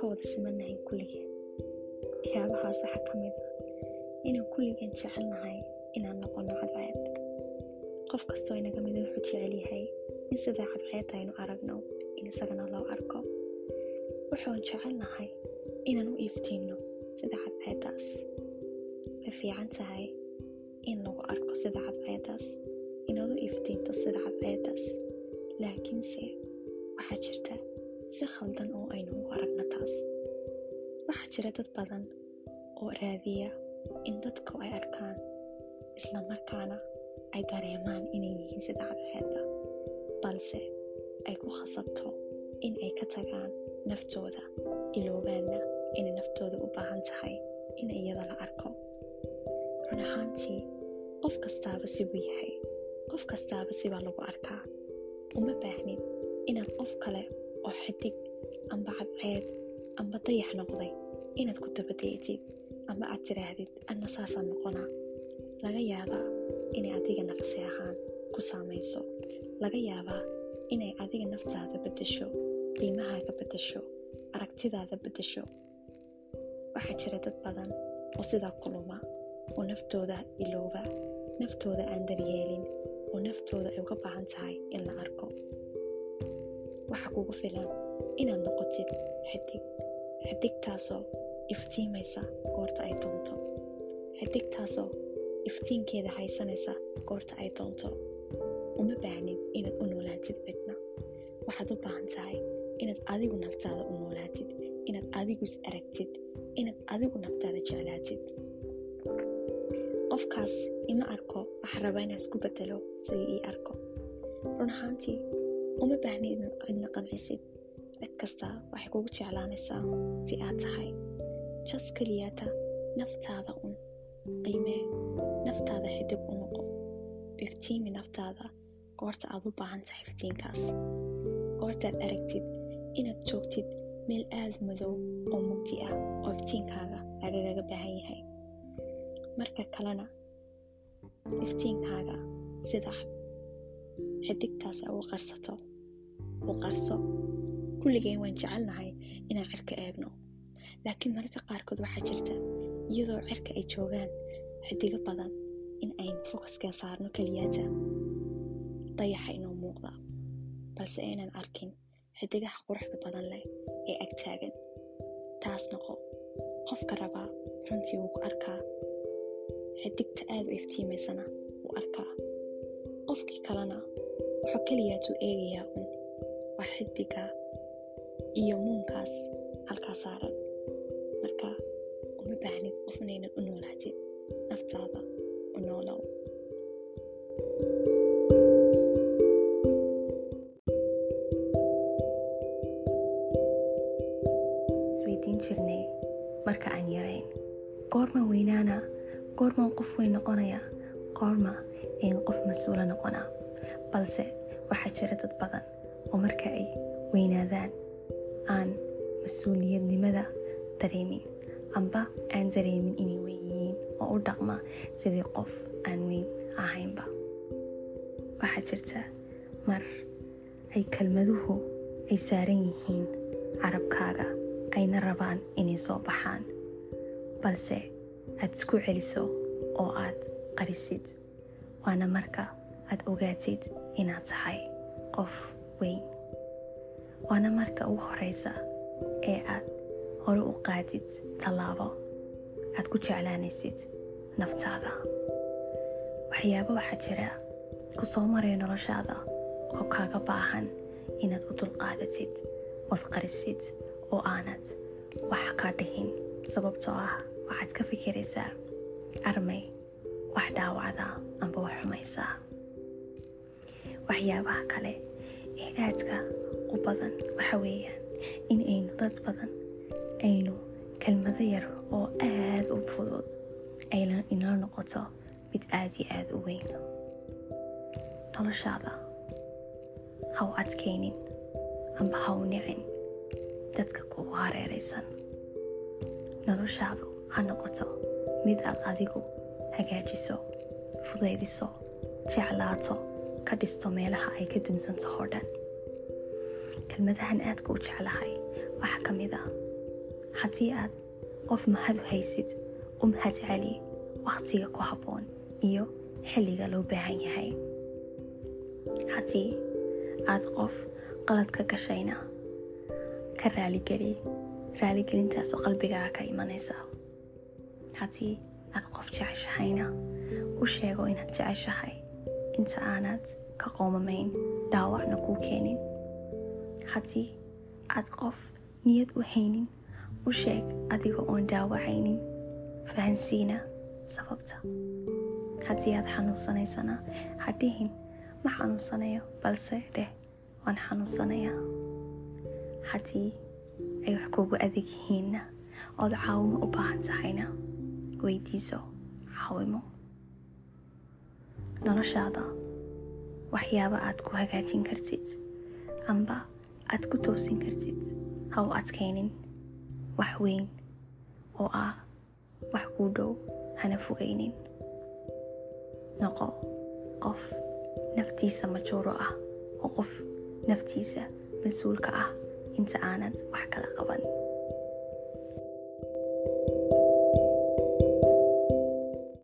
ka wada simannahay kulligeen waxyaabahaas waxaa ka mid ah inaan kulligeen jecelnahay inaan noqono cadceed qof kastoo inaga mida wuxuu jecel yahay in sidaa cadceed aynu aragno in isagana loo arko wuxuun jecelnahay inaan u iftiinno sida cadceeddaas way fiican tahay in lagu arko sida cadceeddaas inaad u iftiinto sida cadceeddaas laakiinse waxaa jirta si khaldan oo aynu u aragno taas. Waxaa jira dad badan oo raadiya in dadku ay arkaan isla markaana ay dareemaan inay yihiin sida cadceedda balse ay ku khasabto in ay ka tagaan naftooda iloobaanna inay naftooda u baahan tahay in iyada la arko. Run ahaantii qof kastaaba sibuu yahay qof kastaaba sibaa lagu arkaa. Uma baahnid inaad qof kale oo xidig amba cadceed amba dayax noqday inaad ku dabadaytid amba aad tidhaahdid anna saasaan noqonaa laga yaabaa inay adiga nafsi ahaan ku saamayso laga yaabaa inay adiga naftaada beddesho qiimahaaga beddesho aragtidaada beddesho waxaa jira dad badan oo sidaa kuluma oo naftooda ilooba naftooda aan daryeelin oo naftooda ay uga baahan tahay in la arko waxaa kugu filan inaad noqotid xidig xidigtaasoo iftiimaysa goorta ay doonto xidigtaasoo iftiinkeeda haysanaysa goorta ay doonto uma baahnid inaad u noolaatid cidna waxaad u baahan tahay inaad adigu naftaada u noolaatid inaad adigu is aragtid inaad adigu naftaada jeclaatid qofkaas ima arko waxaa rabaa inaa isku bedelo sidii ii arko run ahaantii uma baahnid inaad cidna qancisid cid kasta waxay kugu jeclaanaysaa si aad tahay jas keliyaata naftaada un qiimee naftaada xidig u noqo iftiimi naftaada goorta aad u baahan iftiinkaas goortaad aragtid inaad joogtid meel aada madow oo mugdi ah oo iftiinkaaga lagagaga baahan yahay marka kalena iftiinkaaga sida xidigtaas a u qarsato u qarso kulligeen waan jecelnahay inaan cirka eegno laakiin mararka qaarkood waxaa jirta iyadoo cirka ay joogaan xidigo badan in aynu fokaska saarno keliyaata dayaxa inoo muuqda balse aynan arkin xidigaha quruxda badan leh ee ag taagan taas noqo qofka rabaa runtii wuu ku arkaa xidigta aada u iftiimaysana wuu arkaa qofkii kalena wuxuu keliyaatuu eegayaa un waa xidiga iyo muunkaas halkaa saaran marka uma baahnid qofna inaad u noolaatid naftaada u noolow. Isweydiin jirnay marka aan yarayn goorma weynaana goormaan qof weyn noqonaya. Goorma ayn qof mas'uula noqonaa. Balse waxaa jira dad badan oo marka ay weynaadaan. Aan mas'uuliyadnimada dareemin. Amba aan dareemin inay weyn yihiin oo u dhaqma sidii qof aan weyn ahaynba. Waxaa jirta mar ay kelmaduhu ay saaran yihiin carabkaaga ayna rabaan inay soo baxaan. Balse aad isku celiso oo aad qarisid waana marka aad ogaatid inaad tahay qof weyn. Waana marka ugu horeysa ee aad hore u qaadid tallaabo. Aad ku jeclaanaysid naftaada. Waxyaabo waxaa jira ku soo maraya noloshaada oo kaaga baahan inaad u dulqaadatid ood qarisid oo aanad. Wax ka dhihin sababtoo ah waxaad ka fikiraysaa armay wax dhaawacda amba wax xumaysaa. Waxyaabaha kale ee aadka u badan waxa weeyaan in aynu dad badan aynu kelmado yar oo aad u fudud ayna inala noqoto mid aad iyo aada u weyn. Noloshaada ha u adkaynin amba ha u nicin dadka kugu hareeraysan. Noloshaadu ha noqoto mid aad adigu hagaajiso fudaydiso jeclaato ka dhisto meelaha ay ka dumsantahoo dhan kelmadahan aadka u jeclahay. Waxaa ka mid ah. Haddii aad qof mahad u haysid u mahad celi wakhtiga ku habboon iyo xilliga loo baahan yahay. Haddii aad qof qalad ka gashayna ka raaligeli raaligelintaasoo qalbigaaga ka imanaysa. Haddii aad qof jeceshahayna u sheego inaad jeceshahay inta aanad ka qoomamayn dhaawacna kuu keenin haddii aad qof niyad u haynin u sheeg adiga oon dhaawacaynin fahansiina sababta haddii aad xanuunsanaysana ha dhihin ma xanuunsanayo balse dheh waan xanuunsanayaa haddii ay wax kugu adag yihiinna ood caawimo u baahan tahayna weydiiso caawimo noloshaada waxyaaba aad ku hagaajin kartid. Amba aad ku toosin kartid. Ha u adkaynin wax weyn. Oo ah wax kuu dhow. Hana fogaynin noqo qof naftiisa majuuro ah. Oo qof naftiisa mas'uulka ah. Inta aanad wax kala qaban